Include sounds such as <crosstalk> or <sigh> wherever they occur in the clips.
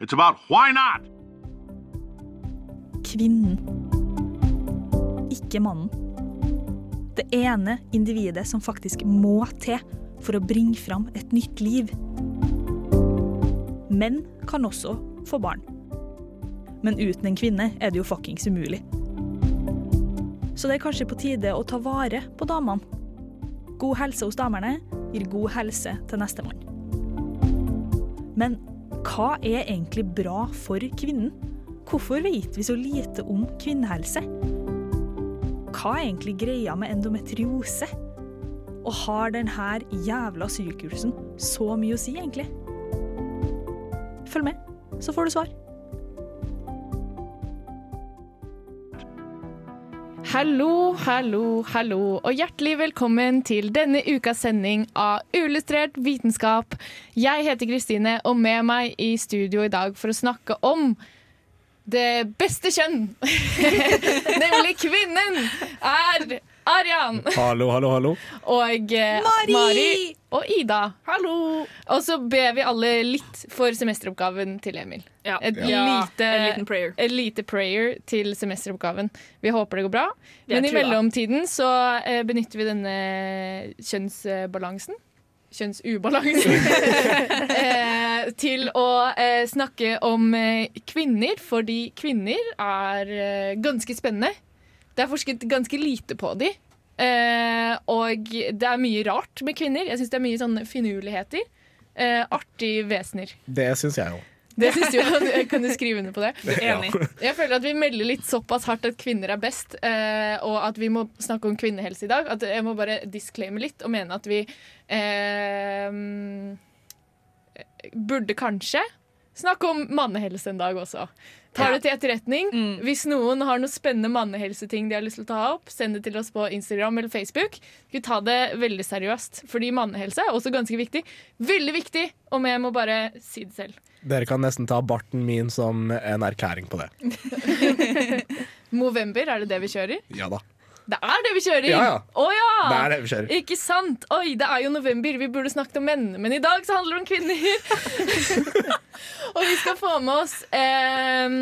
it's about why not. kvinnen. Ikke mannen. Det ene individet som faktisk må til for å bringe fram et nytt liv. Menn kan også få barn. Men uten en kvinne er det jo fuckings umulig. Så det er kanskje på tide å ta vare på damene. God helse hos damene gir god helse til nestemann. Men hva er egentlig bra for kvinnen? Hvorfor vet vi så lite om kvinnehelse? Hva er egentlig greia med endometriose? Og har denne jævla sykehusen så mye å si, egentlig? Følg med, så får du svar. Hallo, hallo, hallo, og hjertelig velkommen til denne ukas sending av Uillustrert vitenskap. Jeg heter Kristine, og med meg i studio i dag for å snakke om det beste kjønn, <laughs> nemlig kvinnen, er Arian Hallo, hallo, hallo. og eh, Mari og Ida. Hallo! Og så ber vi alle litt for semesteroppgaven til Emil. Ja. Et Ja, lite, en liten prayer. et lite prayer til semesteroppgaven. Vi håper det går bra. Jeg Men i trua. mellomtiden så eh, benytter vi denne kjønnsbalansen Kjønnsubalansen. <laughs> eh, til å eh, snakke om eh, kvinner, fordi kvinner er eh, ganske spennende. Det er forsket ganske lite på de. Eh, og det er mye rart med kvinner. Jeg syns det er mye sånne finurligheter. Eh, artige vesener. Det syns jeg jo. Det synes du, jeg Kan du skrive under på det? Enig. Jeg føler at vi melder litt såpass hardt at kvinner er best, eh, og at vi må snakke om kvinnehelse i dag. At jeg må bare disclaime litt og mene at vi eh, burde kanskje snakke om mannehelse en dag også. Tar det til etterretning. Hvis noen har noen spennende mannehelseting de har lyst til å ta opp, send det til oss på Instagram eller Facebook. Vi tar det veldig seriøst, fordi mannehelse er også ganske viktig. Veldig viktig, om jeg må bare si det selv. Dere kan nesten ta barten min som en erklæring på det. <laughs> Movember, er det det vi kjører? Ja da. Det er det vi kjører! Ja, ja. Å ja! Det er det vi kjører. Ikke sant? Oi, det er jo november. Vi burde snakket om menn, men i dag så handler det om kvinner. <laughs> og vi skal få med oss eh,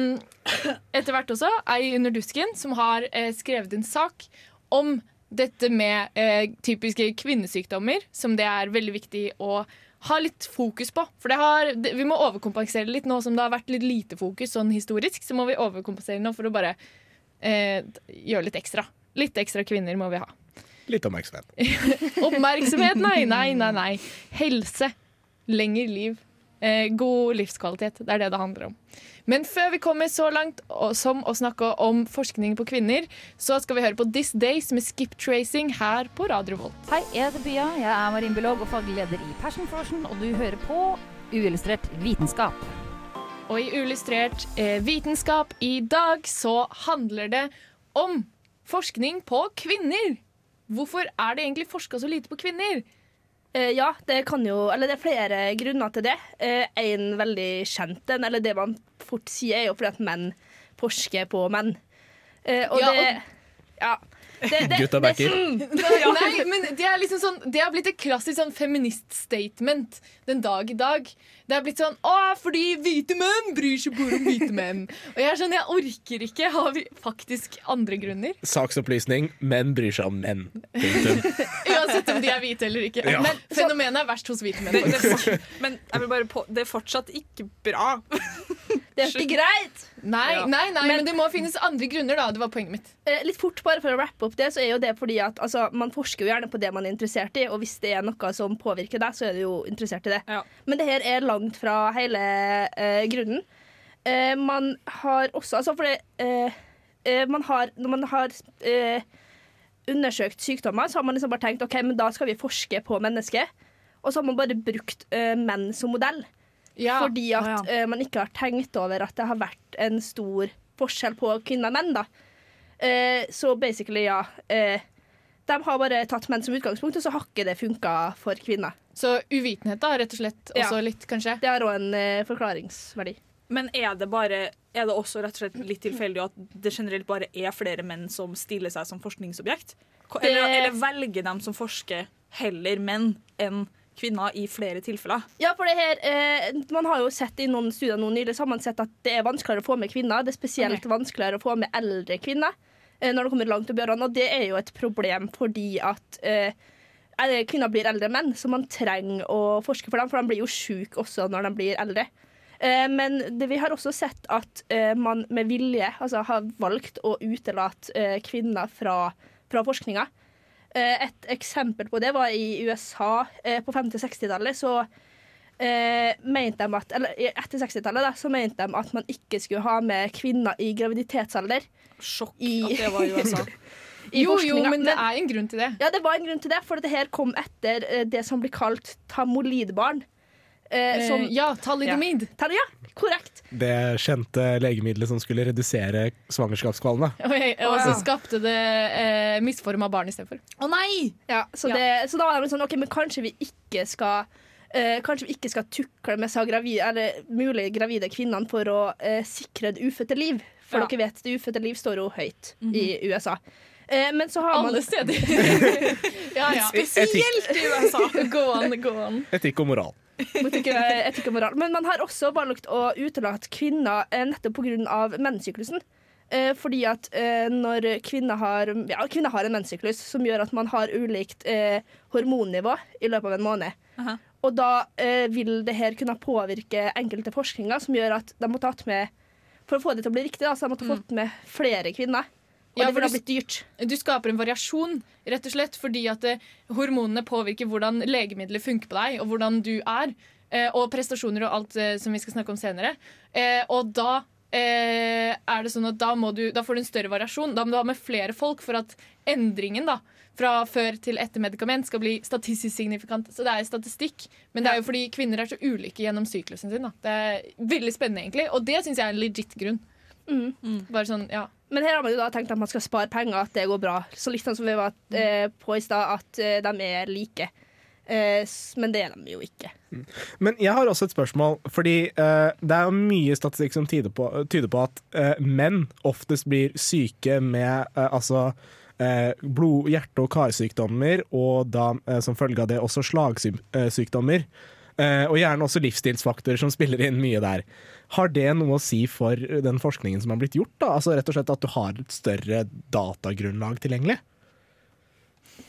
etter hvert også ei under dusken som har eh, skrevet en sak om dette med eh, typiske kvinnesykdommer, som det er veldig viktig å ha litt fokus på. For det har, vi må overkompensere litt nå som det har vært litt lite fokus sånn historisk. Så må vi overkompensere nå for å bare eh, gjøre litt ekstra. Litt ekstra kvinner må vi ha. Litt oppmerksomhet. <laughs> Oppmerksomhet? Nei, nei, nei. nei. Helse. Lengre liv. Eh, god livskvalitet. Det er det det handler om. Men før vi kommer så langt som å snakke om forskning på kvinner, så skal vi høre på This Days med Skip Tracing her på Radio Volt. Hei, jeg heter Bya. Jeg er marinbiolog og faglig leder i Passion Frosion, og du hører på Uillustrert vitenskap. Og i Uillustrert eh, vitenskap i dag så handler det om forskning på kvinner. Hvorfor er det egentlig forska så lite på kvinner? Eh, ja, det kan jo Eller det er flere grunner til det. Eh, en veldig kjent en, eller det man fort sier, er jo fordi at menn forsker på menn. Eh, og Ja, det Ja. Gutta backer. <laughs> Nei, men det er liksom sånn Det har blitt et klassisk sånn feminist-statement den dag i dag. Det har blitt sånn Å, fordi hvite menn bryr seg bare om hvite menn. Og jeg er sånn, jeg orker ikke. Har vi faktisk andre grunner? Saksopplysning menn bryr seg om menn. <laughs> Uansett om de er hvite eller ikke. Ja. Men fenomenet er verst hos hvite menn. Det, det, men jeg vil bare på, det er fortsatt ikke bra. Det er ikke greit. Nei, Ja. nei, nei, men, Men- det må finnes andre grunner, da. Det var poenget mitt. Eh, litt fort bare for å rappe opp det, så er jo det fordi at altså, man forsker jo gjerne på det man er interessert i, og hvis det er noe som påvirker deg, så er du jo interessert i det. Ja. Men det her er langt fra hele uh, grunnen. Uh, man har også Altså fordi eh, uh, man har Når man har eh, undersøkt sykdommer, så har man liksom bare tenkt OK, men da skal vi forske på mennesket. Og så har man bare brukt eh, menn som modell. Ja. Fordi at eh, man ikke har tenkt over at det har vært en stor forskjell på kvinner og menn. da. Uh, så basically, ja. Uh, de har bare tatt menn som utgangspunkt, og så har ikke det funka for kvinner. Så uvitenhet, da, rett og slett. Også Ja. litt, kanskje. Det har òg en forklaringsverdi. Men er det bare er det også rett og slett litt tilfeldig at det generelt bare er flere menn som stiller seg som forskningsobjekt? Eller, Det- Eller, velger de som forsker heller menn enn kvinner i flere tilfeller? Ja, for det her, eh, Man har jo sett i noen studier nå nylig så har man sett at det er vanskeligere å få med kvinner. Det er spesielt vanskeligere å få med eldre kvinner eh, når det kommer langt opp i årene. Og det er jo et problem fordi at eh, eh, kvinner blir eldre menn, så man trenger å forske for dem, for de blir jo syke også når de blir eldre. Eh, men det, vi har også sett at eh, man med vilje altså, har valgt å utelate kvinner fra, fra forskninga. Eh, et eksempel på det var i USA eh, på 50-60-tallet. Så eh, mente de at Eller etter 60-tallet så mente de at man ikke skulle ha med kvinner i graviditetsalder. Sjokk I, at det var i USA. <laughs> i Jo, jo, men det er en grunn til det. Ja, det var en grunn til det, for det her kom etter det som blir kalt tamolidbarn. Eh, som, Eh, ja, talidomid. Ta- ja, korrekt. Det kjente legemiddelet som skulle redusere svangerskapskvalene. <laughs> Og, og så skapte det eh, misforma barn istedenfor. Å nei! Ja, så, Ja. Det, så da var det sånn, ok, men kanskje vi ikke skal eh, Kanskje vi ikke skal tukle med seg gravide, eller mulig gravide kvinnene for å eh, sikre det ufødte liv. For Ja. dere vet, det ufødte liv står jo høyt i USA. Eh, men så har man Alle steder. <laughs> ja, ja. Spesielt i USA. Gå an, gå an. etikk og moral. Mot ikke etikk og moral. Men man har også valgt å utelate kvinner eh, nettopp pga. menssyklusen. Eh, fordi at eh, når kvinner har, ja, kvinner har en menssyklus som gjør at man har ulikt eh, hormonnivå i løpet av en måned. Aha. Og da eh, vil det her kunne påvirke enkelte forskninger som gjør at de må tatt med For å få det til å bli riktig, da, så de måtte fått med flere kvinner. Og Ja, det ville blitt dyrt. Du skaper en variasjon, rett og slett, fordi at eh, hormonene påvirker hvordan legemidler funker på deg, og hvordan du er. eh, og prestasjoner og alt eh, som vi skal snakke om senere. Eh, og da eh, er det sånn at da, må du, da får du en større variasjon. Da må du ha med flere folk for at endringen da, fra før til etter medikament skal bli statistisk signifikant. Så det er statistikk, men det er jo fordi kvinner er så ulike gjennom syklusen sin. Da. Det er veldig spennende, egentlig, og det syns jeg er en legit grunn. Mm. Bare sånn, ja Men her har man jo da tenkt at man skal spare penger, at det går bra. Så litt sånn som vi var eh, på i stad, at eh, de er like. Eh, men det er de jo ikke. Men jeg har også et spørsmål, fordi eh, det er jo mye statistikk som tyder på, tyder på at eh, menn oftest blir syke med eh, altså blod-, hjerte- og karsykdommer, og da som følge av det også slagsykdommer. Eh, og gjerne også livsstilsfaktorer som spiller inn mye der. Har det noe å si for den forskningen som har blitt gjort? da? Altså rett og slett At du har et større datagrunnlag tilgjengelig?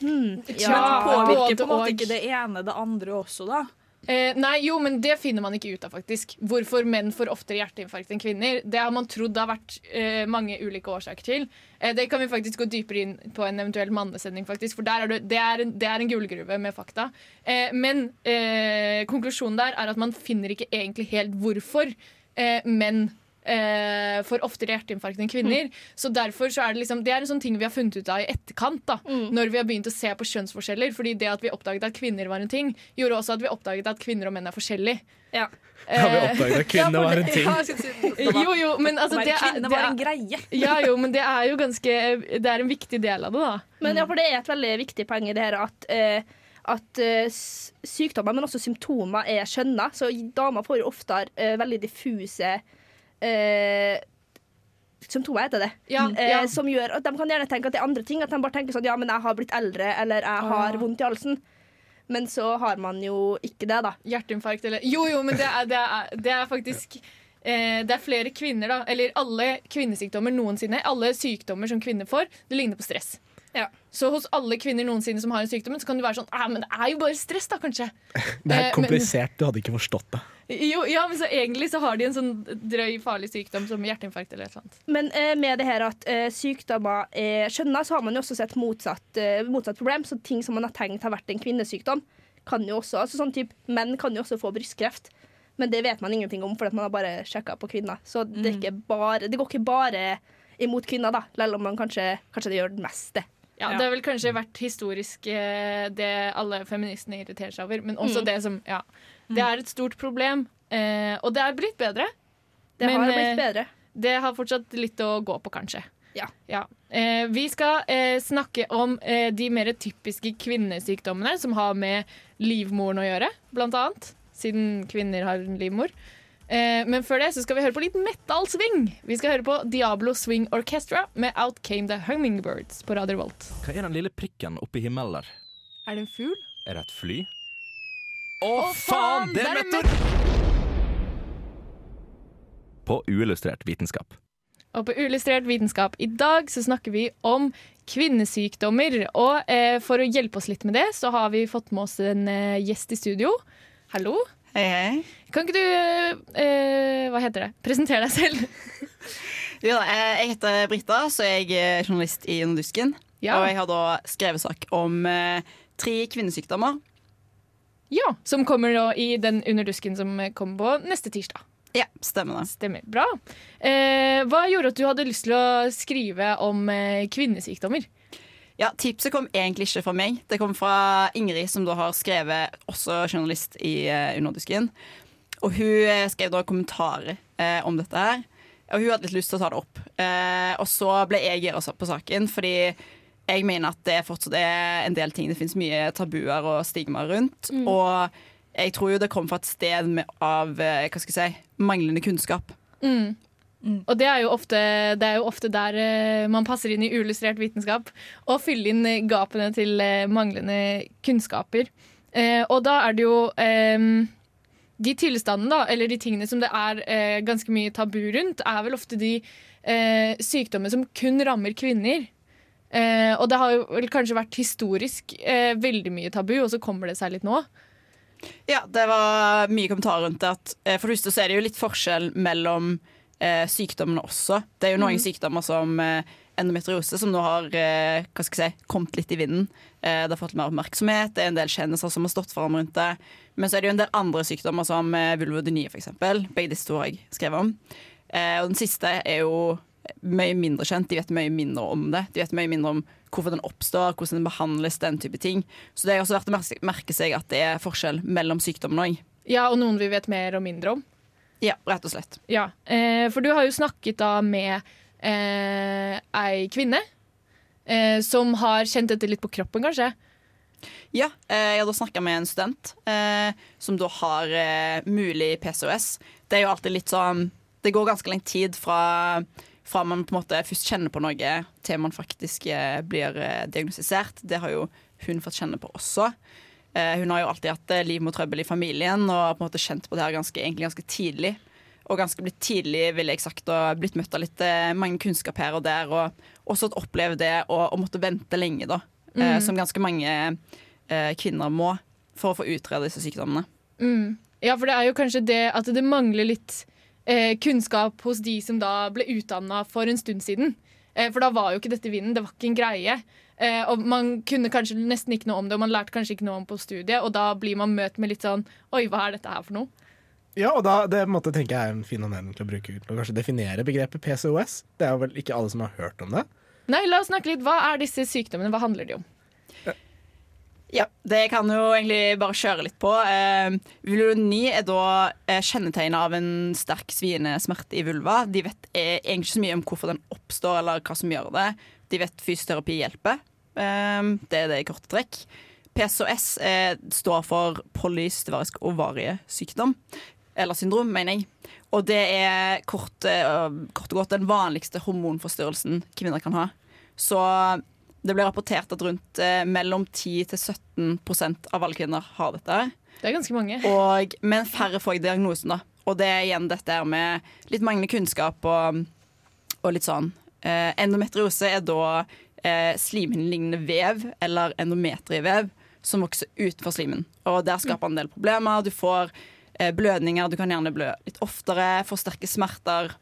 Hmm. Ja, påvirker på en måte ikke det ene det andre også, da? Eh, nei, jo, men det finner man ikke ut av, faktisk. Hvorfor menn får oftere hjerteinfarkt enn kvinner. Det har man trodd det har vært eh, mange ulike årsaker til. Eh, det kan vi faktisk gå dypere inn på en eventuell mannesending, faktisk. For er det, det, er en, det er en gullgruve med fakta. Eh, men eh, konklusjonen der er at man finner ikke egentlig helt hvorfor eh, menn eh, får oftere hjerteinfarkt enn kvinner. Så derfor så er det liksom Det er en sånn ting vi har funnet ut av i etterkant, da. Når vi har begynt å se på kjønnsforskjeller. Fordi det at vi oppdaget at kvinner var en ting, gjorde også at vi oppdaget at kvinner og menn er forskjellige. Ja. Har vi oppdaget at kvinner var en ting? <laughs> Jo, jo, men altså det er, det var en er, greie. <laughs> ja, jo, men det er jo ganske Det er en viktig del av det, da. Men ja, for det er et veldig viktig poeng i det her at, eh, at eh, sykdommer, men også symptomer, er skjønna. Så damer får jo ofte eh, veldig diffuse eh, symptomer, heter det. Ja, Eh, ja. Som gjør at De kan gjerne tenke at det er andre ting. At de bare tenker sånn Ja, men jeg har blitt eldre, eller jeg har Ah. vondt i halsen. Men så har man jo ikke det, da. Hjerteinfarkt eller Jo, jo, men det er, det er, det er faktisk eh, Det er flere kvinner, da. Eller alle kvinnesykdommer noensinne. Alle sykdommer som kvinner får, det ligner på stress. Ja. Så hos alle kvinner noensinne som har en sykdom, så kan du være sånn ah, men det er jo bare stress, da, kanskje. <laughs> Det er Eh, men- komplisert, du hadde ikke forstått det. Jo, ja, men så egentlig så har de en sånn drøy, farlig sykdom som hjerteinfarkt eller et eller annet. Men eh, med det her at eh, sykdommer er skjønna, så har man jo også sett motsatt, eh, motsatt problem. Så ting som man har tenkt har vært en kvinnesykdom, kan jo også altså sånn type, Menn kan jo også få brystkreft. Men det vet man ingenting om, for man har bare sjekka på kvinner. Så det, er ikke bare, det går ikke bare imot kvinner, da, selv om man kanskje, kanskje det gjør det meste. Ja, Ja. Det har vel kanskje vært historisk eh, det alle feministene irriterer seg over, men også Mm. det som Ja. Det er et stort problem Eh, og det er blitt bedre. Det Men, har eh, blitt bedre. Det har fortsatt litt å gå på, kanskje. Ja. Eh, vi skal eh, snakke om eh, de mer typiske kvinnesykdommene som har med livmoren å gjøre, blant annet. Siden kvinner har en livmor. Eh, men før det så skal vi høre på litt metal swing. Vi skal høre på Diablo Swing Orchestra med Out Came The Hummingbirds på Radio Volt. Hva er den lille prikken oppe i himmelen der? Er det en fugl? Er det et fly? Å, faen! Det er meteor! På uillustrert vitenskap. Og på Uillustrert vitenskap i dag så snakker vi om kvinnesykdommer. Og eh, for å hjelpe oss litt med det, så har vi fått med oss en eh, gjest i studio. Hallo. Hei, hei. Kan ikke du eh, Hva heter det? Presentere deg selv. <laughs> Jo, da, eh, jeg heter Britta, så jeg er journalist i Nordusken. Ja. Og jeg har da skrevet sak om eh, tre kvinnesykdommer. Ja, Som kommer da i den Underdusken som kommer på neste tirsdag. Ja, stemmer det. Stemmer. Bra. Eh, hva gjorde at du hadde lyst til å skrive om eh, kvinnesykdommer? Ja, Tipset kom egentlig ikke fra meg. Det kom fra Ingrid, som da har skrevet, også journalist i eh, Underdusken. Og hun eh, skrev da kommentarer eh, om dette her. Og hun hadde litt lyst til å ta det opp. Eh, og så ble jeg gira på saken, fordi jeg mener at det fortsatt er en del ting det finnes mye tabuer og stigmaer rundt. Mm. Og jeg tror jo det kom fra et sted med, av eh, hva skal jeg si, manglende kunnskap. Mm. Og det er, jo ofte, det er jo ofte der eh, man passer inn i uillustrert vitenskap. Og fylle inn eh, gapene til manglende kunnskaper. Eh, og da er det jo eh, De tilstandene, da, eller de tingene som det er eh, ganske mye tabu rundt, er vel ofte de eh, sykdommer som kun rammer kvinner. Eh, og det har jo vel kanskje vært historisk eh, veldig mye tabu, og så kommer det seg litt nå. Ja, det var mye kommentarer rundt det. At, eh, for det første så er det jo litt forskjell mellom eh, sykdommene også. Det er jo noen mm. sykdommer som eh, endometriose, som nå har eh, hva skal jeg si, kommet litt i vinden. Eh, det har fått mer oppmerksomhet, det er en del kjendiser som har stått fram rundt det. Men så er det jo en del andre sykdommer, som eh, vulvodynie f.eks. Begge disse to har jeg skrevet om. Eh, og den siste er jo mye mindre kjent. De vet mye mindre om det. De vet mye mindre om hvorfor den oppstår, hvordan den behandles, den type ting. Så det er også verdt å merke- seg at det er forskjell mellom sykdommene òg. Ja, og noen vi vet mer og mindre om. Ja, rett og slett. Ja, eh, for du har jo snakket da med eh, ei kvinne eh, som har kjent dette litt på kroppen, kanskje. Ja, eh, jeg har da snakka med en student eh, som da har eh, mulig PCOS. Det er jo alltid litt sånn Det går ganske lang tid fra, fra man på en måte først kjenner på noe, til man faktisk eh, blir eh, diagnostisert. Det har jo hun fått kjenne på også. Eh, hun har jo alltid hatt eh, livmortrøbbel i familien og har på en måte kjent på det her ganske, egentlig ganske tidlig. Og ganske blitt tidlig, ville jeg sagt, og blitt møtt av litt mange kunnskap her og der. Og også at oppleve det og, og måtte vente lenge, da. Mhm. som ganske mange kvinner må for å få utrede disse sykdommene. Mm. Ja, for det er jo kanskje det at det mangler litt eh, kunnskap hos de som da ble utdanna for en stund siden. Eh, for da var jo ikke dette vinden, det var ikke en greie. Eh, og man kunne kanskje nesten ikke noe om det, og man lærte kanskje ikke noe om på studiet, og da blir man møtt med litt sånn Oi, hva er dette her for noe? Ja, og da, det måtte, tenker jeg er en fin anledning til å bruke til å kanskje definere begrepet PCOS. Det er jo vel ikke alle som har hørt om det. Nei, la oss snakke litt. Hva er disse sykdommene? Hva handler de om? Ja, Det kan jo egentlig bare kjøre litt på. Eh, vulvoni er da eh, kjennetegnet av en sterk sviende smerte i vulva. De vet eh, egentlig ikke så mye om hvorfor den oppstår eller hva som gjør det. De vet fysioterapi hjelper. Eh, det er det i korte trekk. PCOS eh, står for polystevarisk ovariesykdom. Eller syndrom, mener jeg. Og det er kort, eh, kort og godt den vanligste hormonforstyrrelsen kvinner kan ha. Så det ble rapportert at rundt eh, mellom 10 til 17 av alle kvinner har dette. her. Det er ganske mange. Og, men færre får diagnosen, da. Og det er igjen dette her med litt manglende kunnskap og, og litt sånn. Eh, endometriose er da eh, slimhinnelignende vev, eller endometrievev, som vokser utenfor slimen. Og der skaper en del problemer. Du får eh, blødninger, du kan gjerne blø litt oftere, får sterke smerter.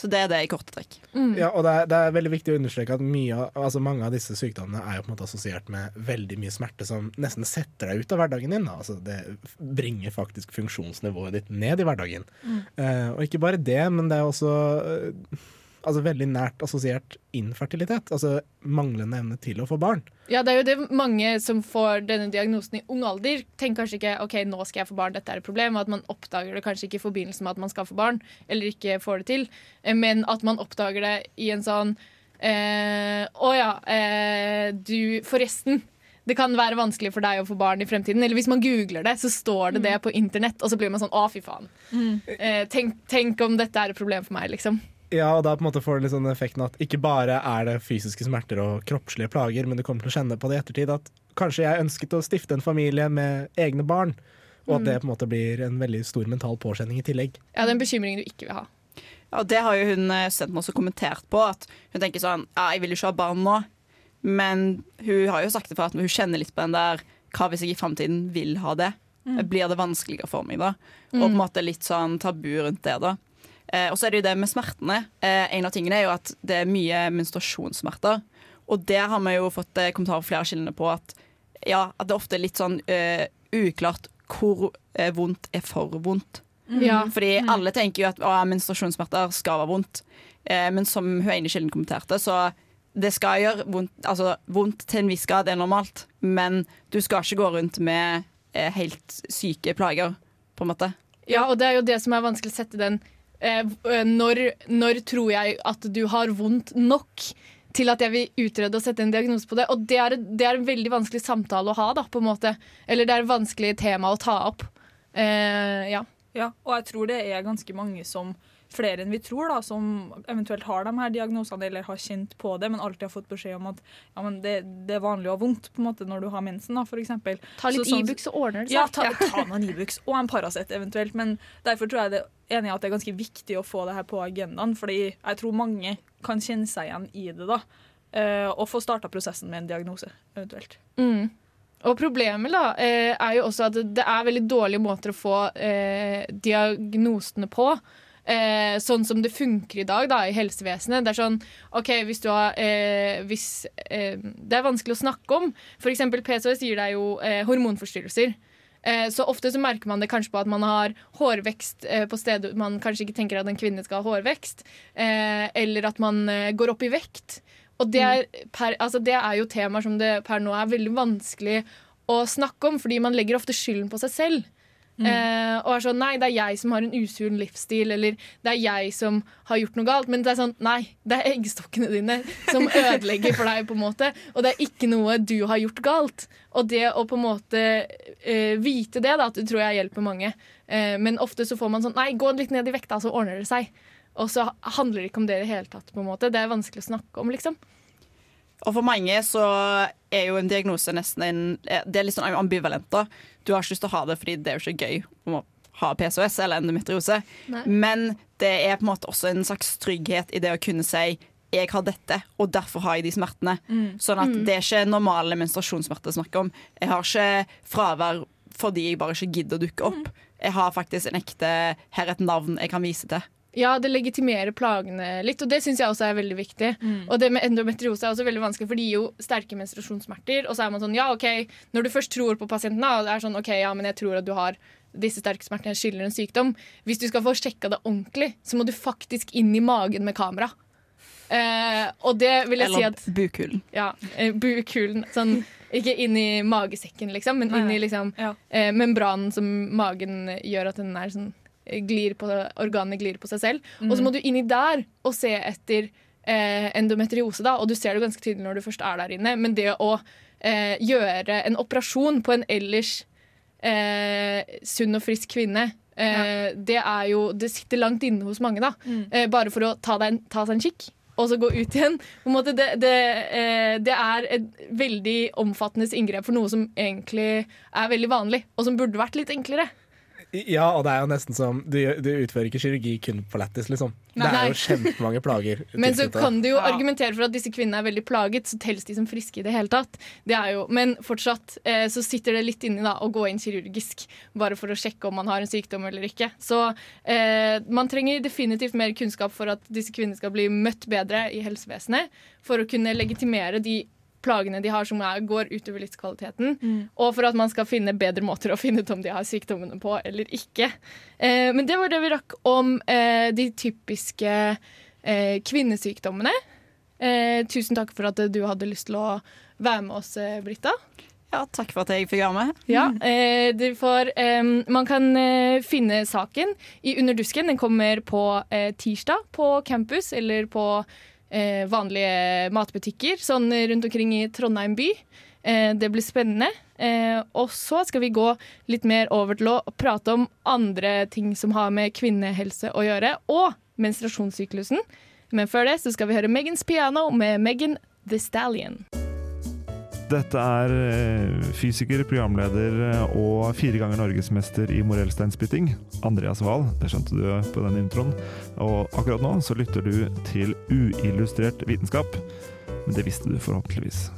Så det er det i korte trekk. Ja, og det er, det er veldig viktig å understreke at mye, altså mange av disse sykdommene er jo på en måte assosiert med veldig mye smerte som nesten setter deg ut av hverdagen din. da. Altså, det bringer faktisk funksjonsnivået ditt ned i hverdagen. Mm. Uh, og ikke bare det, men det er også eh, altså veldig nært assosiert infertilitet. Altså manglende evne til å få barn. Ja, det er jo det mange som får denne diagnosen i ung alder, tenker kanskje ikke ok, nå skal jeg få barn, dette er et problem, og at man oppdager det kanskje ikke i forbindelse med at man skal få barn, eller ikke får det til, eh, men at man oppdager det i en sånn eh, ja, eh, du Forresten. Det kan være vanskelig for deg å få barn i fremtiden. Eller hvis man googler det, så står det det på internett, og så blir man sånn å, fy faen. Eh, tenk, tenk om dette er et problem for meg, liksom. Ja, og da på en måte får det litt sånn effekten at ikke bare er det fysiske smerter og kroppslige plager, men du kommer til å kjenne på det i ettertid at kanskje jeg ønsket å stifte en familie med egne barn, og at Mm. det på en måte blir en veldig stor mental påkjenning i tillegg. Ja, det er en bekymring du ikke vil ha. Ja, og det har jo hun sendt studenten også kommentert på. At hun tenker sånn Ja, jeg vil jo ikke ha barn nå. Men hun har jo sagt det for at hun kjenner litt på den der Hva hvis jeg i framtiden vil ha det? Mm. Blir det vanskeligere for meg da? Mm. Og på en måte litt sånn tabu rundt det, da. Eh, og så er det jo det med smertene. Eh, en av tingene er jo at det er mye menstruasjonssmerter. Og der har vi jo fått eh, kommentarer fra flere kildene på at, ja, at det ofte er litt sånn eh, uklart hvor vondt er for vondt. Mm. Ja. Fordi Mm. alle tenker jo at å, menstruasjonssmerter skal være vondt. Eh, men som hun ene kilden kommenterte, så det skal gjøre vondt, altså, vondt til en viss grad er normalt. Men du skal ikke gå rundt med eh, helt syke plager, på en måte. Ja, og det er jo det som er vanskelig å sette den når, når tror jeg at du har vondt nok til at jeg vil utrede og sette en diagnose på det? Og det er, det er en veldig vanskelig samtale å ha, da, på en måte. Eller det er et vanskelig tema å ta opp. Eh, ja. Ja, og jeg tror det er ganske mange som flere enn vi tror, da, som eventuelt har de her diagnosene eller har kjent på det, men alltid har fått beskjed om at ja, men det, det er vanlig å ha vondt på en måte når du har mensen. Da, for eksempel. Ta litt Så sånn- e så ordner det seg. Ja, ta, ta noen Ibux og en Paracet eventuelt. Men derfor tror jeg det enig i at det er ganske viktig å få det her på agendaen, fordi jeg tror mange kan kjenne seg igjen i det. da, eh, Og få starta prosessen med en diagnose, eventuelt. Mm. Og problemet da, eh, er jo også at det er veldig dårlige måter å få eh, diagnosene på. Eh, sånn som det funker i dag da, i helsevesenet. Det er sånn, ok, hvis du har eh, hvis, eh, Det er vanskelig å snakke om. Eksempel PCOS gir deg jo eh, hormonforstyrrelser. Eh, så ofte så merker man det kanskje på at man har hårvekst eh, på steder man kanskje ikke tenker at en kvinne skal ha hårvekst. Eh, eller at man går opp i vekt. Og det er, per, altså det er jo temaer som det per nå er veldig vanskelig å snakke om, fordi man legger ofte skylden på seg selv. Eh, og er sånn Nei, det er jeg som har en usunn livsstil, eller det er jeg som har gjort noe galt. Men det er sånn Nei, det er eggstokkene dine som <laughs> ødelegger for deg, på en måte. Og det er ikke noe du har gjort galt. Og det å på en måte eh, vite det, da, at det tror jeg hjelper mange. Eh, men ofte så får man sånn Nei, gå litt ned i vekta, så ordner det seg. Og så handler det ikke om det i det hele tatt. på en måte Det er vanskelig å snakke om, liksom. Og for mange så er jo en diagnose nesten en Det er litt sånn ambivalent. da. Du har ikke lyst til å ha det fordi det er jo ikke gøy å ha PCOS eller endometriose. Nei. Men det er på en måte også en slags trygghet i det å kunne si jeg har dette, og derfor har jeg de smertene. Mm. Sånn at Mm. det er ikke normale menstruasjonssmerter å snakke om. Jeg har ikke fravær fordi jeg bare ikke gidder å dukke opp. Jeg har faktisk en ekte Her er et navn jeg kan vise til. Ja, det legitimerer plagene litt, og det syns jeg også er veldig viktig. Og det med endometriose er også veldig vanskelig, for det gir jo sterke menstruasjonssmerter. Og så er man sånn, ja, ok, når du først tror på pasienten, og det er sånn, ok, ja, men jeg tror at du har disse sterke smertene skylder en sykdom. Hvis du skal få sjekka det ordentlig, så må du faktisk inn i magen med kamera. Eh, og det vil jeg si Eller at bukhulen. Ja, eh, bukhulen. Sånn, ikke inn i magesekken, liksom, men inn i liksom, eh, membranen som magen gjør at den er sånn glir på, organene glir på seg selv. Og så Mm. må du inni der og se etter eh, endometriose, da, og du ser det ganske tydelig når du først er der inne. Men det å eh, gjøre en operasjon på en ellers eh, sunn og frisk kvinne ja. Det er jo Det sitter langt inne hos mange, da. Mm. Eh, bare for å ta, en, ta seg en kikk. Og så gå ut igjen. Måte det, det, eh, det er et veldig omfattende inngrep for noe som egentlig er veldig vanlig, og som burde vært litt enklere. Ja, og det er jo nesten som Du, du utfører ikke kirurgi kun på lættis, liksom. Nei. Det er jo kjempemange plager. <laughs> Men så kan du jo argumentere for at disse kvinnene er veldig plaget, så telles de som friske i det hele tatt. Det er jo, men fortsatt eh, så sitter det litt inni da, å gå inn kirurgisk, bare for å sjekke om man har en sykdom eller ikke. Så eh, man trenger definitivt mer kunnskap for at disse kvinnene skal bli møtt bedre i helsevesenet, for å kunne legitimere de plagene de har som er, går utover livskvaliteten, og for at man skal finne bedre måter å finne ut om de har sykdommene på eller ikke. Eh, men det var det vi rakk om eh, de typiske eh, kvinnesykdommene. Eh, tusen takk for at du hadde lyst til å være med oss, eh, Britta. Ja, takk for at jeg fikk være med. Ja, eh, du får, eh, man kan eh, finne saken i Underdusken. Den kommer på eh, tirsdag på campus eller på eh, vanlige matbutikker sånn rundt omkring i Trondheim by. Eh, det blir spennende. Eh, og så skal vi gå litt mer over til å prate om andre ting som har med kvinnehelse å gjøre, og menstruasjonssyklusen. Men før det så skal vi høre Megans Piano med Megan The Stallion. Dette er eh, fysiker, programleder eh, og fire ganger norgesmester i morellsteinspytting, Andreas Wahl. Det skjønte du på den introen. Og akkurat nå så lytter du til uillustrert vitenskap. Men det visste du forhåpentligvis.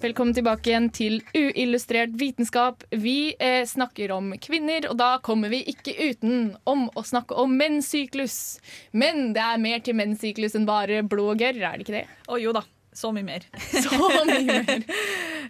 Velkommen tilbake igjen til Uillustrert vitenskap. Vi eh, snakker om kvinner, og da kommer vi ikke uten om å snakke om menssyklus. Men det er mer til menssyklus enn bare blod og gørr, er det ikke det? Å jo da. Så mye mer. <laughs> <laughs> Så mye mer.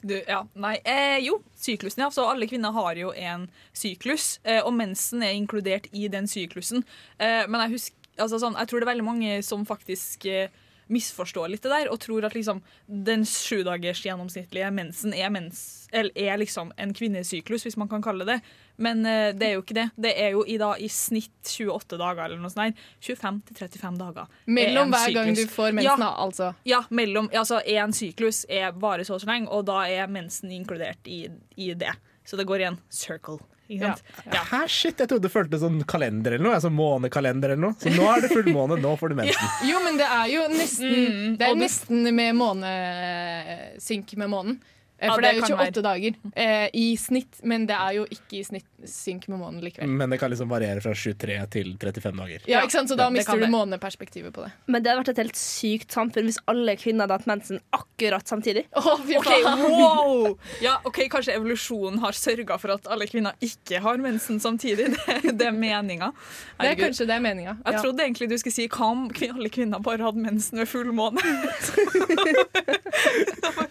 Du, ja, nei, eh, jo, syklusen, ja. Så alle kvinner har jo en syklus, eh, og mensen er inkludert i den syklusen. Eh, men jeg, husker, altså, sånn, jeg tror det er veldig mange som faktisk eh, misforstår litt det der, og tror at liksom, den sjudagers gjennomsnittlige mensen er, mens, eller er liksom en kvinnesyklus, hvis man kan kalle det. Men uh, det er jo ikke det. Det er jo i, da, i snitt 28 dager eller noe sånt. 25-35 dager. er Mellom hver hver gang du får mensen, Ja, altså. ja, mellom, altså en syklus er bare så og så lenge, og da er mensen inkludert i, i det. Så det går i en circle. Ikke sant? Ja. Hæ, shit, jeg trodde det føltes sånn kalender eller noe. Altså månekalender eller noe. Så nå er det fullmåne, nå får du mensen. Jo, men det er jo nesten Mm, Det er nesten med månesynk med månen. Eh, Ja, For det er jo kan 28 dager eh, i snitt, men det er jo ikke i snitt synk med månen likevel. Men det kan liksom variere fra 23 til 35 dager. Ja, ikke sant? Så da Ja, mister du det. måneperspektivet på det. Men det hadde vært et helt sykt samfunn hvis alle kvinner hadde hatt mensen akkurat samtidig. Ok, wow! <laughs> Ja, ok, Kanskje evolusjonen har sørga for at alle kvinner ikke har mensen samtidig. <laughs> Det, det er meninga. Det er kanskje det er meninga. Jeg trodde egentlig du skulle si hva om alle kvinner bare hadde mensen ved full måne? <laughs>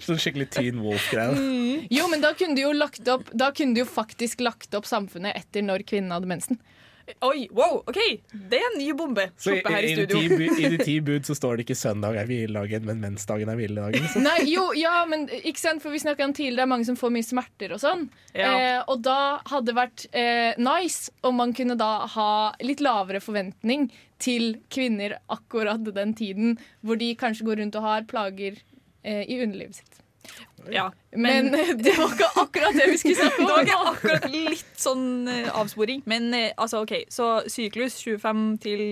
Sånn skikkelig Teen Wolf-greie. Jo, men da kunne du jo lagt opp Da kunne du jo faktisk lagt opp samfunnet etter når kvinnen hadde mensen. Oi, wow, ok, Det er en ny bombe. Så i, her i i, studio. I de ti <laughs> bud så står det ikke søndag er hviledagen, men mensdagen er hviledagen. Så. Nei, jo, ja, men ikke sant, for vi snakket om tidligere, det er mange som får mye smerter og sånn. Ja. Eh, og da hadde det vært eh, nice om man kunne da ha litt lavere forventning til kvinner akkurat den tiden, hvor de kanskje går rundt og har plager eh, i underlivet sitt. Ja, Men, det var ikke akkurat det vi skulle snakke om. <laughs> Det var ikke akkurat litt sånn eh, avsporing. Men eh, altså, OK, så syklus 25 til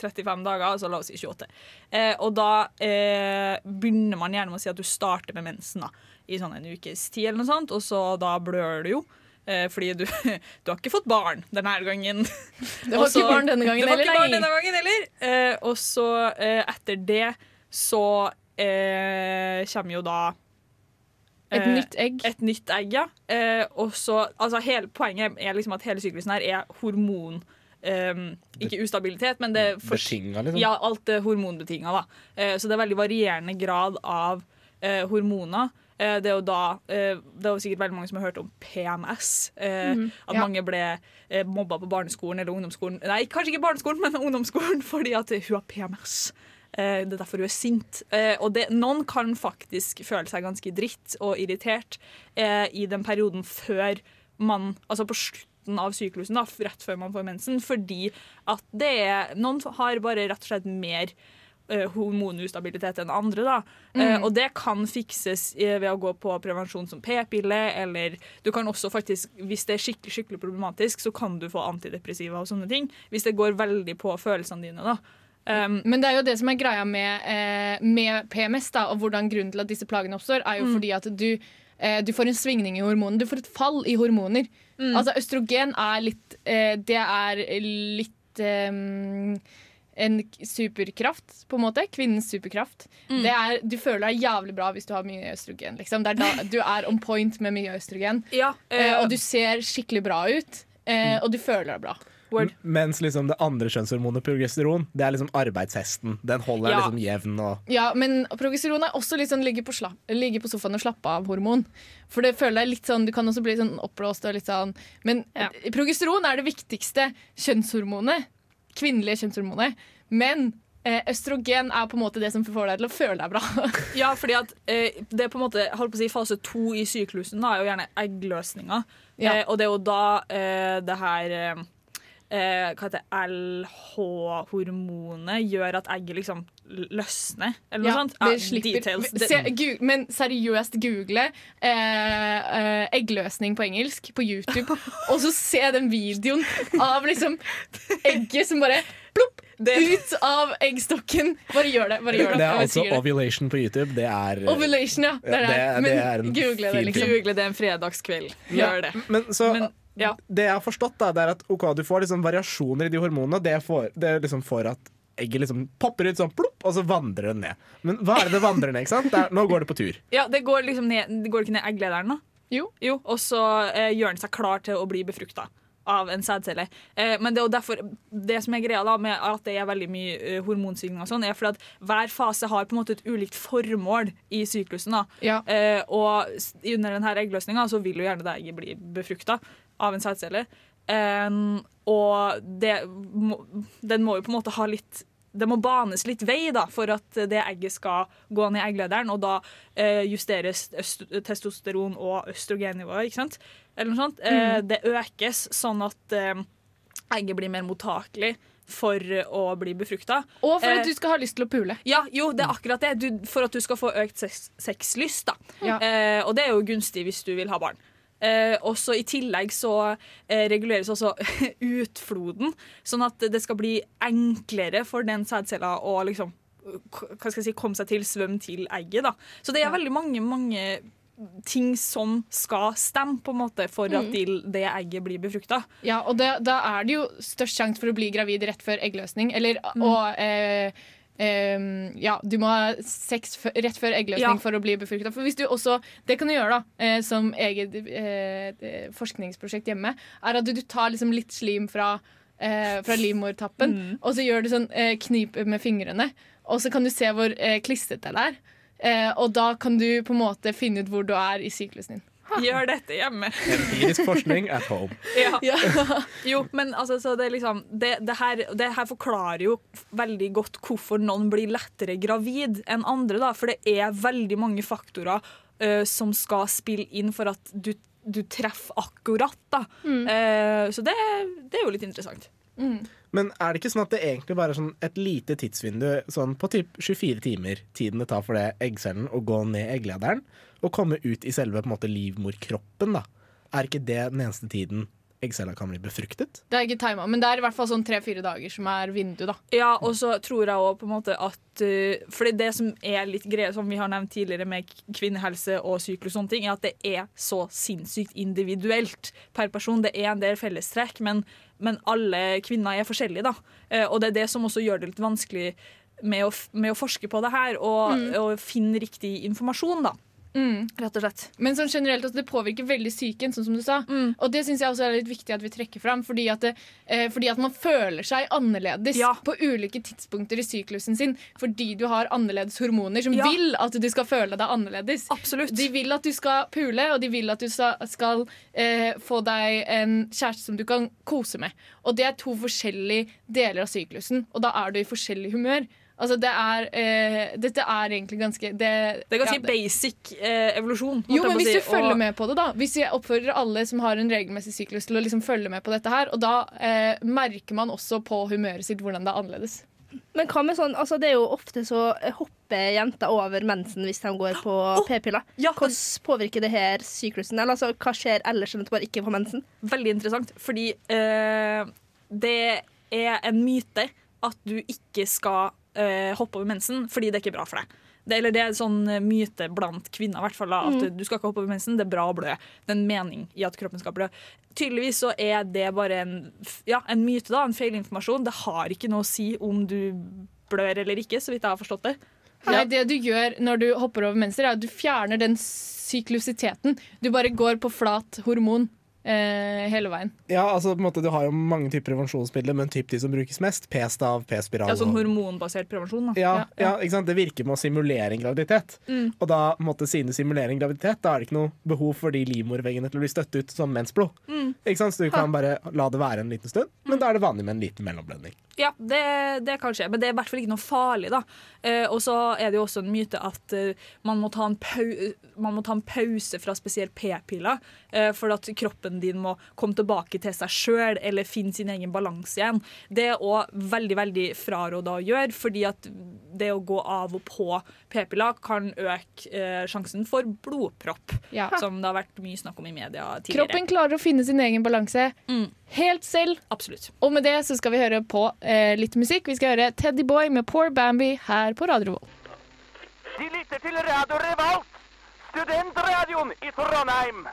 35 dager, altså la oss si 28. Eh, og da eh, begynner man gjerne med å si at du starter med mensen da, i sånn en ukes tid, eller noe sånt, og så da blør du jo. Eh, fordi du, <laughs> du har ikke fått barn denne <laughs> gangen. Det var Også, ikke barn denne gangen heller, barn denne gangen heller. Eh, og så eh, etter det så eh, kommer jo da Et eh, nytt egg. Et nytt egg, ja. Eh, og så, altså hele, Poenget er liksom at hele syklusen her er hormon... ehm, ikke ustabilitet, men det fors- Betinga, liksom? Ja, alt er hormonbetinga. da. Eh, så det er veldig varierende grad av eh, hormoner. Eh, det er jo da eh, Det er jo sikkert veldig mange som har hørt om PMS. Eh, Mhm, At ja. mange ble eh, mobba på barneskolen eller ungdomsskolen. Nei, kanskje ikke barneskolen, <laughs> men ungdomsskolen fordi at hun har PMS. Eh, det er derfor hun er sint. Eh, og det, noen kan faktisk føle seg ganske dritt og irritert eh, i den perioden før man Altså på slutten av syklusen, da, rett før man får mensen, fordi at det er Noen har bare rett og slett mer hormonustabilitet enn andre. Da. Mm. og det kan fikses ved å gå på prevensjon som p-pille, eller du kan også faktisk, hvis det er skikkelig skikkelig problematisk, så kan du få antidepressiva og sånne ting. Hvis det går veldig på følelsene dine. da. Um, Men det er jo det som er greia med, eh, med PMS, da, og hvordan grunnen til at disse plagene oppstår, er jo Mm. fordi at du, eh, du får en svingning i hormonene. Du får et fall i hormoner. Mm. Altså Østrogen er litt eh, Det er litt eh, en superkraft, på en måte. Kvinnens superkraft. Mm. Det er, du føler deg jævlig bra hvis du har mye østrogen. Liksom. Det er da, du er on point med mye østrogen. Ja, eh, eh, og du ser skikkelig bra ut. Eh, og du føler deg bra. M- Mens liksom det andre kjønnshormonet, progesteron, det er liksom arbeidshesten. Den holder Ja. liksom jevn og Ja, men progesteron er også litt sånn ligge på, slapp, ligge på sofaen og slappe av-hormon. For det føler jeg litt sånn, Du kan også bli sånn oppblåst og litt sånn Men progesteron er det viktigste kjønnshormonet. kvinnelige kjønnshormonet. Men eh, østrogen er på en måte det som får deg til å føle deg bra. <laughs> Ja, fordi at eh, det er på en måte holdt på å si, Fase to i syklusen da, er jo gjerne eggløsninga. Ja. Eh, og det er jo da eh, det her eh, eh, Hva heter det, LH-hormonet gjør at egget liksom løsner, eller noe Ja, sånt. det slipper. details. Se, gu- men seriøst, google eh, eh, eggløsning på engelsk på YouTube, <laughs> og så se den videoen av liksom egget som bare plopp ut av eggstokken. Bare gjør det. bare gjør det. Det er altså ovulation på YouTube. Det er Ovulation, ja. Det er det. Ja, det- det er en google det, fin liksom. film. Google det en fredagskveld. Gjør det. Men så Men, ja. Det jeg har forstått, da, det er at ok, du får liksom variasjoner i de hormonene. Det, får, det er liksom for at egget liksom popper ut sånn plopp, og så vandrer det ned. Men hva er det det vandrer ned? ikke sant? Er, nå går det på tur. Ja, det går liksom ned, det går ikke ned egglederen, da? Jo. Og så eh, gjør den seg klar til å bli befrukta av en sædcelle. Eh, men det er jo derfor Det som er greia da med at det er veldig mye eh, hormonsvingning, og sånn, er fordi at hver fase har på en måte et ulikt formål i syklusen. da. Ja. Eh, og under denne eggløsninga så vil jo gjerne det egget bli befrukta av en sædcelle. Um, og det må, den må jo på en måte ha litt det må banes litt vei da, for at det egget skal gå ned i egglederen, og da eh, justeres testosteron og østrogennivået, ikke sant? Eller noe sånt. Eh, Mm. det økes sånn at eh, egget blir mer mottakelig for å bli befrukta. Og for Eh, at du skal ha lyst til å pule. Ja, jo, det er akkurat det. Du, for at du skal få økt sex, sexlyst. Da. Ja. Eh, og det er jo gunstig hvis du vil ha barn. Eh, også I tillegg så eh, reguleres også <laughs> utfloden, sånn at det skal bli enklere for den sædcella å liksom, hva skal jeg si, komme seg til, svømme til egget. Da. Så det er veldig mange, mange ting som skal stemme på en måte for at Mm. de, det egget blir befrukta. Ja, og det, da er det jo størst sjanse for å bli gravid rett før eggløsning. Eller Mm. og eh, em, Ja, du må ha sex rett før eggløsning Ja. for å bli befrukta. For hvis du også Det kan du gjøre, da, eh, som eget eh, eh, forskningsprosjekt hjemme, er at du, du tar liksom litt slim fra eh, fra livmortappen, Mm. og så gjør du sånn eh, knip med fingrene, og så kan du se hvor eh, klistret det er. Og da kan du på en måte finne ut hvor du er i syklusen din. Gjør dette hjemme. Empirisk forskning at home. <laughs> Ja. Jo, men altså, så det, liksom, det, det, her, det her forklarer jo veldig godt hvorfor noen blir lettere gravid enn andre. Da. For det er veldig mange faktorer uh, som skal spille inn for at du, du treffer akkurat. Da. Eh, så det, det er jo litt interessant. Men er det ikke sånn at det egentlig bare er sånn et lite tidsvindu sånn på typ 24 timer tiden det tar for det eggcellen å gå ned egglederen og komme ut i selve på en måte livmorkroppen? da? Er ikke det den eneste tiden eggcella kan bli befruktet? Det er ikke time, men det er i hvert fall sånn tre-fire dager som er vindu, da. Ja, og så tror jeg også på en måte at uh, For det som er litt greia, som vi har nevnt tidligere med kvinnehelse og syklus, og sånne ting, er at det er så sinnssykt individuelt per person. Det er en del fellestrekk, men, men alle kvinner er forskjellige, da. Eh, og det er det som også gjør det litt vanskelig med å, med å forske på det her, og, Mm. og finne riktig informasjon, da. Rett og slett. Men sånn generelt, altså, det påvirker veldig psyken, sånn som du sa. Mm. Og det syns jeg også er litt viktig at vi trekker fram, fordi at, det, eh, fordi at man føler seg annerledes på ulike tidspunkter i syklusen sin fordi du har annerledes hormoner som Ja. vil at du skal føle deg annerledes. De vil at du skal pule, og de vil at du skal eh, få deg en kjæreste som du kan kose med. Og det er to forskjellige deler av syklusen, og da er du i forskjellig humør. Altså det er, eh, dette er egentlig ganske Det, Det er ganske ja, basic eh, evolusjon. jo, men hvis si, du følger og- med på det, da. Hvis jeg oppfordrer alle som har en regelmessig syklus til å liksom følge med på dette her, og da eh, merker man også på humøret sitt hvordan det er annerledes. Men hva med sånn, altså det er jo ofte så hopper jenter over mensen hvis de går på <gasps> p-piller. Hvordan påvirker det her syklusen? Eller altså, hva skjer ellers enn at du bare ikke får mensen? Veldig interessant, fordi eh, det er en myte at du ikke skal eh, hoppe over mensen, fordi det er ikke bra for deg. Det, eller det er en sånn eh, myte blant kvinner, hvert fall, at Mm. du skal ikke hoppe over mensen, det er bra å blø. Det er en mening i at kroppen skal blø. Tydeligvis så er det bare en, ja, en myte, da, en feilinformasjon. Det har ikke noe å si om du blør eller ikke, så vidt jeg har forstått det. Nei, det du gjør når du hopper over mensen, er at du fjerner den syklusiteten. Du bare går på flat hormon eh, hele veien. Ja, altså på en måte Du har jo mange typer prevensjonsmidler, men typ de som brukes mest, p-stav, p-spiral Ja, sånn og- hormonbasert prevensjon. Da. ja, ja, ikke sant? Det virker med å simulere en graviditet. Mm. Og da måtte sine simulere siden du simulerer en graviditet, da er det ikke noe behov for de livmorveggene til å bli støtt ut som mensblod. Mm. Ikke sant? Så du kan bare la det være en liten stund, men da er det vanlig med en liten mellomblødning. Ja, det, det kan skje, men det er i hvert fall ikke noe farlig. da. Eh, og så er det jo også en myte at eh, man, må ta en pau man må ta en pause fra spesielt p-piller, eh, for at kroppen din må komme tilbake til seg sjøl eller finne sin egen balanse igjen. Det er òg veldig veldig fraråda å gjøre, fordi at det å gå av og på p-piller kan øke eh, sjansen for blodpropp, Ja. som det har vært mye snakk om i media tidligere. Kroppen klarer å finne sin egen balanse helt selv. Absolutt. Og med det så skal vi høre på eh, litt musikk. Vi skal høre Teddy Boy med Poor Bambi her på Radio Revolt. De lytter til Radio Revolt, studentradioen i Trondheim.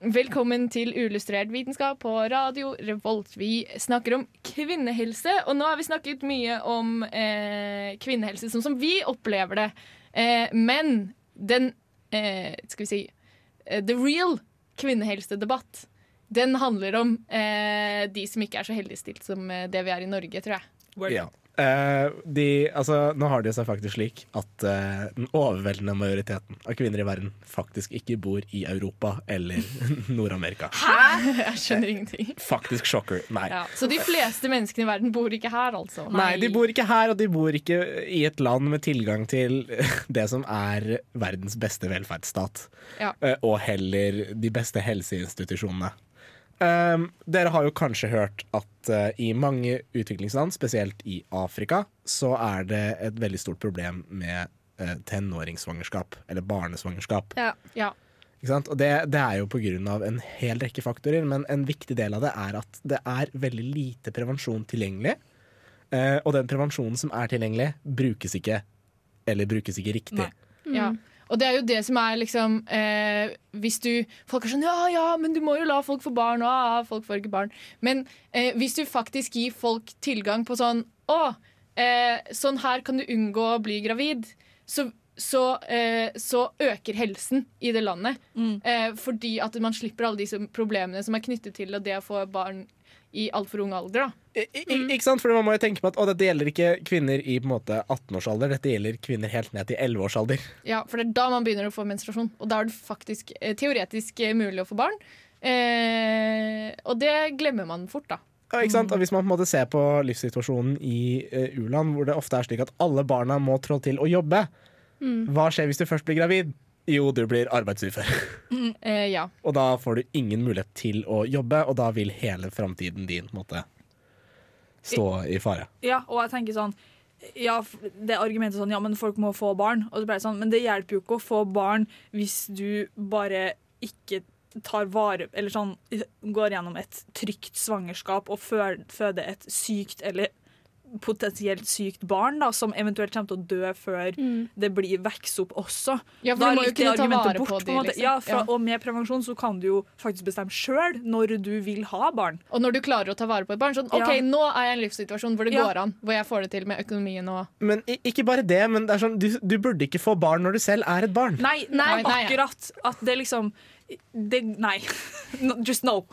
Velkommen til Uillustrert vitenskap på Radio Revolt. Vi snakker om kvinnehelse, og nå har vi snakket mye om eh, kvinnehelse sånn som vi opplever det. Eh, men den eh, Skal vi si eh, The real kvinnehelsedebatt, den handler om eh, de som ikke er så heldigstilt som eh, det vi er i Norge, tror jeg. Ja. Eh, de, altså, nå har det seg faktisk slik at uh, den overveldende majoriteten av kvinner i verden faktisk ikke bor i Europa eller <laughs> Nord-Amerika. Hæ?! Jeg skjønner ingenting. Faktisk shocker. Nei. Ja, så de fleste menneskene i verden bor ikke her, altså? Nei, de bor ikke her, og de bor ikke i et land med tilgang til <laughs> det som er verdens beste velferdsstat. Ja. Uh, Og heller de beste helseinstitusjonene. Um, dere har jo kanskje hørt at uh, i mange utviklingsland, spesielt i Afrika, så er det et veldig stort problem med uh, tenåringssvangerskap, eller barnesvangerskap. Ja. Ja. Ikke sant? Og det, det er jo av en hel rekke faktorer, men en viktig del av det er at det er veldig lite prevensjon tilgjengelig. Uh, og den prevensjonen som er tilgjengelig, brukes ikke. Eller brukes ikke riktig. Ja. Og det er jo det som er liksom eh, Hvis du Folk er sånn Ja, ja, men du må jo la folk få barn. Og ja, folk får ikke barn. Men eh, hvis du faktisk gir folk tilgang på sånn Å, eh, sånn her kan du unngå å bli gravid. Så, så, eh, så øker helsen i det landet. Eh, fordi at man slipper alle disse problemene som er knyttet til det å få barn i altfor ung alder. da I, ikke sant? For man må jo tenke på at å, dette gjelder ikke kvinner i på en måte 18-årsalder, dette gjelder kvinner helt ned til 11-årsalder. Ja, for det er da man begynner å få menstruasjon. Og da er det faktisk eh, teoretisk eh, mulig å få barn. Eh, og det glemmer man fort, da. Ja, ikke sant? Og hvis man på en måte ser på livssituasjonen i eh, u-land, hvor det ofte er slik at alle barna må trå til å jobbe, Mm. hva skjer hvis du først blir gravid? Jo, du blir arbeidsufør. <laughs> Eh, ja. Og da får du ingen mulighet til å jobbe, og da vil hele framtiden din måte stå i fare. Ja, og jeg tenker sånn ja, det argumentet sånn, ja, men folk må få barn. Og så ble det sånn, men det hjelper jo ikke å få barn hvis du bare ikke tar vare Eller sånn går gjennom et trygt svangerskap og føder et sykt eller potensielt sykt barn, da, som eventuelt kommer til å dø før det blir vokser opp også. Ja, for Da du må jo kunne ta argumentet vare på bort, de, en liksom. Ja, fra, Ja. Og med prevensjon så kan du jo faktisk bestemme sjøl når du vil ha barn. Og når du klarer å ta vare på et barn. Sånn, OK, Ja. nå er jeg i en livssituasjon hvor det Ja. går an. Hvor jeg får det til med økonomien og Men ikke bare det, men det er sånn, du, du burde ikke få barn når du selv er et barn. Nei, Nei, nei, nei akkurat. At det liksom det, Nei. <laughs> Just no.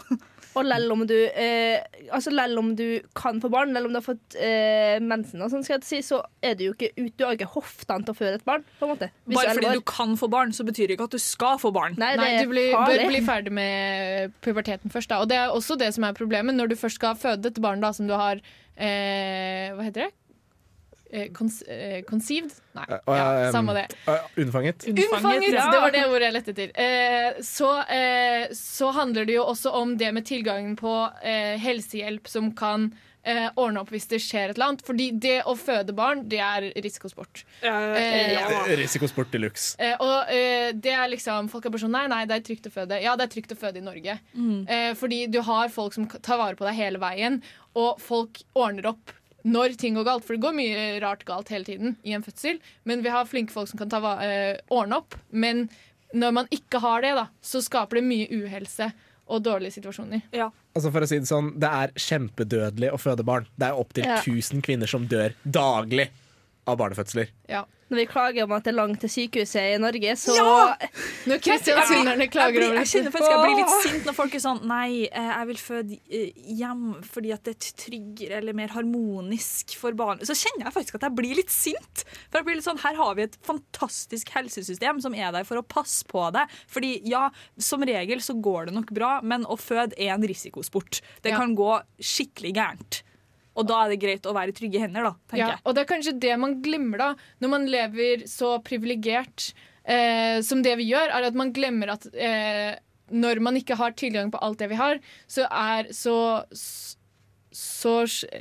Og lell om du eh, Altså lell om du kan få barn, lell om du har fått eh, mensen, og sånn skal jeg si, så er du jo ikke ut, Du har ikke hoftene til å føde et barn. På en måte Hvis Bare du fordi du kan få barn, så betyr det ikke at du skal få barn. Nei, Nei, du blir, bør bli ferdig med puberteten først. Da. Og det er også det som er problemet når du først skal føde et barn da, som du har eh, Hva heter det? Eh, eh, conceived? Nei, Og, ja, samme det. uh, Unnfanget. Unnfanget! ja. Det var det ordet jeg lette etter. Eh, så, eh, så handler det jo også om det med tilgangen på eh, helsehjelp som kan eh, ordne opp hvis det skjer et eller annet. Fordi det å føde barn, det er risikosport. Eh, ja. Risikosport de luxe. Eh, og eh, det er liksom Folk er bare sånn Nei, nei, det er trygt å føde. Ja, det er trygt å føde i Norge. Eh, fordi du har folk som tar vare på deg hele veien, og folk ordner opp når ting går galt. For det går mye rart galt hele tiden i en fødsel. Men vi har flinke folk som kan ta, eh, ordne opp. Men når man ikke har det, da, så skaper det mye uhelse og dårlige situasjoner. Altså for å si Det sånn, det er kjempedødelig å føde barn. Det er opptil Ja. 1000 kvinner som dør daglig av barnefødsler. Når vi klager om at det er langt til sykehuset i Norge, så Når kristiansunderne klager over Jeg kjenner faktisk jeg blir litt sint når folk er sånn Nei, eh, jeg vil føde eh, hjem fordi at det er tryggere eller mer harmonisk for barn. Så kjenner jeg faktisk at jeg blir litt sint. For jeg blir litt sånn, Her har vi et fantastisk helsesystem som er der for å passe på deg. Fordi ja, som regel så går det nok bra, men å føde er en risikosport. Det Ja. kan gå skikkelig gærent. Og da er det greit å være i trygge hender, da, tenker Ja, jeg. og det er kanskje det man glemmer da Når man lever så privilegert eh, som det vi gjør, er at man glemmer at eh, når man ikke har tilgang på alt det vi har, så er så så,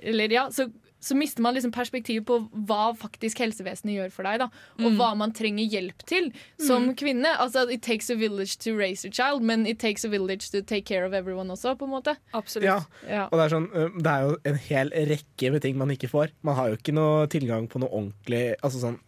eller ja, så, så mister man liksom perspektivet på hva faktisk helsevesenet gjør for deg. Da, og Mm. hva man trenger hjelp til som Mm. kvinne. Altså, It takes a village to raise a child, men it takes a village to take care of everyone også. på en måte. Absolutt. Ja. Ja. Og det er, sånn, det er jo en hel rekke med ting man ikke får. Man har jo ikke noe tilgang på noe ordentlig altså sånn,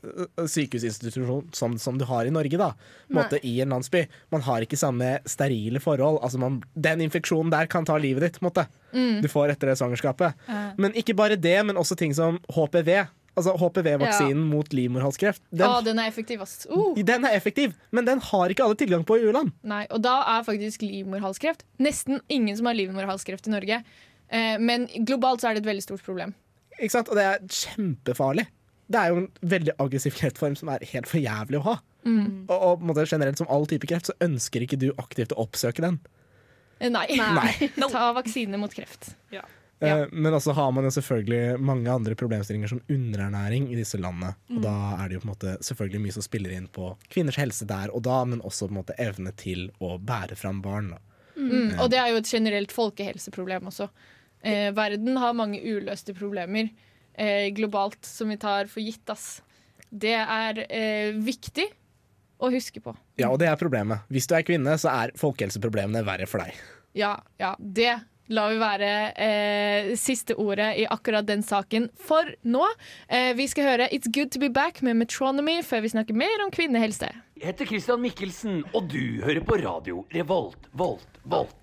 sykehusinstitusjon som, som du har i Norge, da. Måte, I en landsby. Man har ikke samme sterile forhold. Altså man, den infeksjonen der kan ta livet ditt. På måte. Mm. Du får etter det svangerskapet. Ja. Men ikke bare det, men også ting som HPV. Altså HPV-vaksinen mot livmorhalskreft. Den, ah, den er effektiv, ass. Uh. den er effektiv, men den har ikke alle tilgang på i u-land. Nei, og da er faktisk livmorhalskreft nesten ingen som har livmorhalskreft i Norge. Eh, men globalt så er det et veldig stort problem. Ikke sant? Og det er kjempefarlig. Det er jo en veldig aggressiv kreftform som er helt for jævlig å ha. Mm. Og, og generelt som all type kreft, så ønsker ikke du aktivt å oppsøke den. Eh, Nei. Nei. <laughs> Ta vaksine mot kreft. Eh, Men altså har man jo selvfølgelig mange andre problemstillinger som underernæring i disse landene. Og Mm. da er det jo på en måte selvfølgelig mye som spiller inn på kvinners helse der og da, men også på en måte evne til å bære fram barn. Da. Mm. Eh, Og det er jo et generelt folkehelseproblem også. Eh, verden har mange uløste problemer eh, globalt som vi tar for gitt. Ass. Det er eh, viktig å huske på. Ja, og det er problemet. Hvis du er kvinne, så er folkehelseproblemene verre for deg. Ja, ja, det lar vi være eh, siste ordet i akkurat den saken for nå. Eh, vi skal høre It's Good To Be Back med Metronomy før vi snakker mer om kvinnehelse. Jeg heter Christian Mikkelsen, og du hører på radio Revolt, Volt, Volt.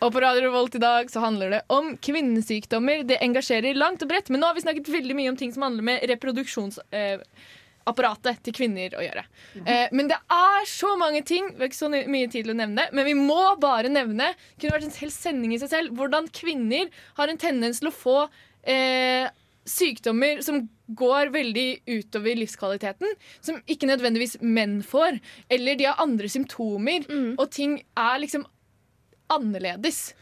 Og på Radio Revolt i dag så handler det om kvinnesykdommer. Det engasjerer langt og bredt, men nå har vi snakket veldig mye om ting som handler med reproduksjonsapparatet til kvinner å gjøre. Eh, men det er så mange ting, vi har ikke så mye tid til å nevne, men vi må bare nevne kunne vært en hel sending i seg selv, hvordan kvinner har en tendens til å få eh, sykdommer som går veldig utover livskvaliteten, som ikke nødvendigvis menn får. Eller de har andre symptomer, og ting er liksom annerledes.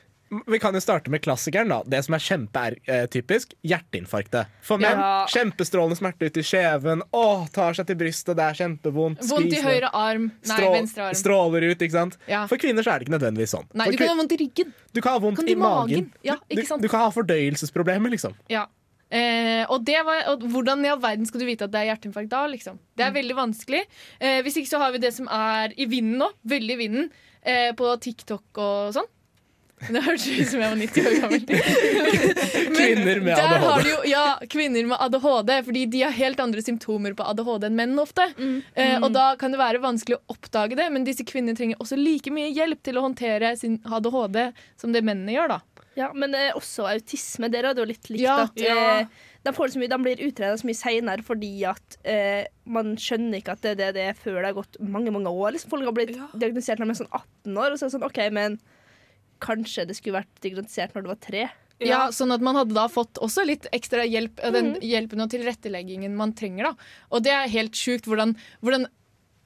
Vi kan jo starte med klassikeren. da Det som er kjempetypisk. Hjerteinfarktet. For menn, Ja. kjempestrålende smerte ut i kjeven. Åh, tar seg til brystet, det er kjempevondt. Vondt i høyre arm. Nei, Strå- venstre arm. Stråler ut, ikke sant? Ja. For kvinner så er det ikke nødvendigvis sånn. Nei, du kan ha vondt i ryggen. du kan ha vondt i magen. magen. Ja, du, du kan ha fordøyelsesproblemer, liksom. Ja. Eh, og, det var, og hvordan i all verden skal du vite at det er hjerteinfarkt da? Liksom? Det er veldig vanskelig. Eh, hvis ikke så har vi det som er i vinden nå. Veldig i vinden. Eh, på TikTok og sånn. Det hørtes ut som jeg var 90 år gammel. <laughs> Kvinner med ADHD. har jo, ja, kvinner med ADHD, fordi de har helt andre symptomer på ADHD enn menn ofte. Eh, og da kan det være vanskelig å oppdage det, men disse kvinnene trenger også like mye hjelp til å håndtere sin ADHD som det mennene gjør. da. Ja, men eh, også autisme. Dere hadde jo litt likt. Ja. at eh, de, mye, de blir utreda så mye seinere fordi at eh, man skjønner ikke at det er det det er før det har gått mange mange år. Liksom. Folk har blitt diagnosert når de er sånn 18 år, og så er det sånn OK, men kanskje det skulle vært digitalisert når du var tre. Ja, sånn at man hadde da fått også litt ekstra hjelp, og den hjelpen og tilretteleggingen man trenger. da. Og det er helt sjukt hvordan, hvordan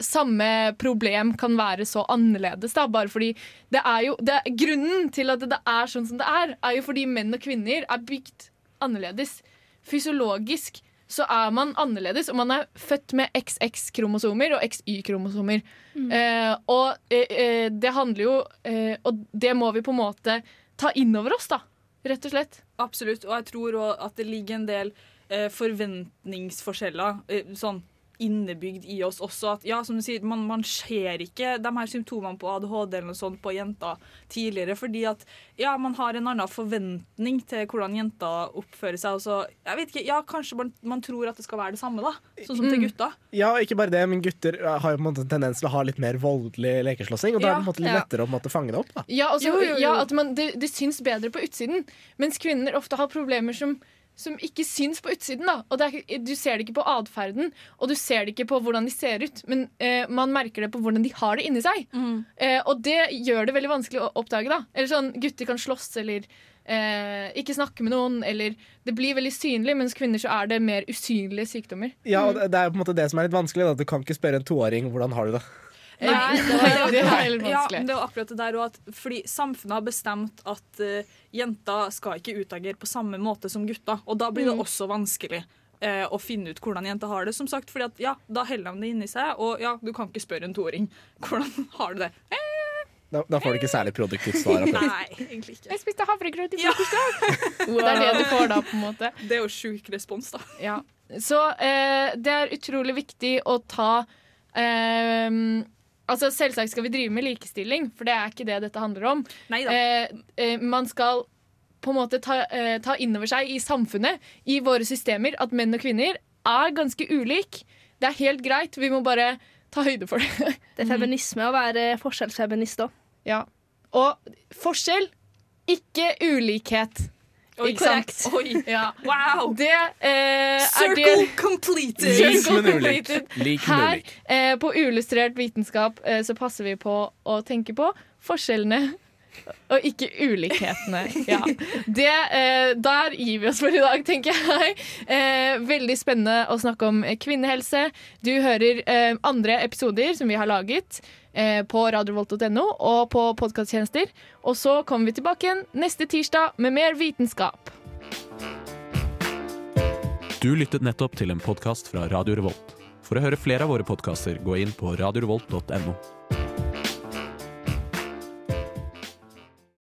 samme problem kan være så annerledes. da, bare fordi det er jo, det Grunnen til at det er sånn som det er, er jo fordi menn og kvinner er bygd annerledes. Fysiologisk så er man annerledes, og man er født med XX-kromosomer og XY-kromosomer. Eh, og eh, eh, det handler jo eh, Og det må vi på en måte ta inn over oss, da. Rett og slett. Absolutt, og jeg tror òg at det ligger en del eh, forventningsforskjeller eh, sånn innebygd i oss også. At ja, som du sier, man, man ser ikke de her symptomene på ADHD eller noe sånt på jenter tidligere, fordi at ja, man har en annen forventning til hvordan jenter oppfører seg. Så, jeg vet ikke, ja, Kanskje man, man tror at det skal være det samme, da, sånn som til Mm. gutta. Ja, ikke bare det, men gutter har jo på en måte en tendens til å ha litt mer voldelig lekeslåssing, og da er det på en måte litt Ja. lettere å på en måte fange det opp. da. Ja, også, Jo, jo, jo. ja at man, det, det syns bedre på utsiden, mens kvinner ofte har problemer som som ikke syns på utsiden. Da. Og det er, du ser det ikke på atferden, og du ser det ikke på hvordan de ser ut, men eh, man merker det på hvordan de har det inni seg. Eh, og det gjør det veldig vanskelig å oppdage. da. Eller sånn, Gutter kan slåss eller eh, ikke snakke med noen, eller Det blir veldig synlig, mens kvinner så er det mer usynlige sykdommer. Ja, og det det er på en måte det som er litt vanskelig. Da. Du kan ikke spørre en toåring hvordan har du det. Nei, det var- det er vanskelig. det akkurat det der òg. Fordi samfunnet har bestemt at uh, jenter skal ikke utagere på samme måte som gutter. Og da blir det Mm. også vanskelig uh, å finne ut hvordan jenter har det. Som sagt, fordi at ja, Da heller de det inni seg, og ja, du kan ikke spørre en toåring <laughs> hvordan har du det. Da, da får du ikke særlig produktivt svar. <laughs> Nei, egentlig ikke. Jeg spiste havregrøt i frokostdag! Ja. <laughs> Det er det du får da, på en måte. Det er jo sjuk respons, da. Ja. Så eh, det er utrolig viktig å ta eh, Altså Selvsagt skal vi drive med likestilling, for det er ikke det dette handler om. Eh, eh, man skal på en måte ta, eh, ta inn over seg i samfunnet, i våre systemer, at menn og kvinner er ganske ulik. Det er helt greit, vi må bare ta høyde for det. <laughs> Det er feminisme å være forskjellsfeminist òg. Ja. Og forskjell, ikke ulikhet. Oi, ikke sant? korrekt. Oi. <laughs> Ja. Wow! Det eh, er Circle det completed! Circle completed. Her eh, på Uillustrert vitenskap eh, så passer vi på å tenke på forskjellene <laughs> og ikke ulikhetene. Ja. Det, eh, der gir vi oss for i dag, tenker jeg. Eh, veldig spennende å snakke om eh, kvinnehelse. Du hører eh, andre episoder som vi har laget på radiovolt.no og på podkasttjenester. Og så kommer vi tilbake igjen neste tirsdag med mer vitenskap. Du lyttet nettopp til en podkast fra Radio Revolt. For å høre flere av våre podkaster, gå inn på radiorevolt.no.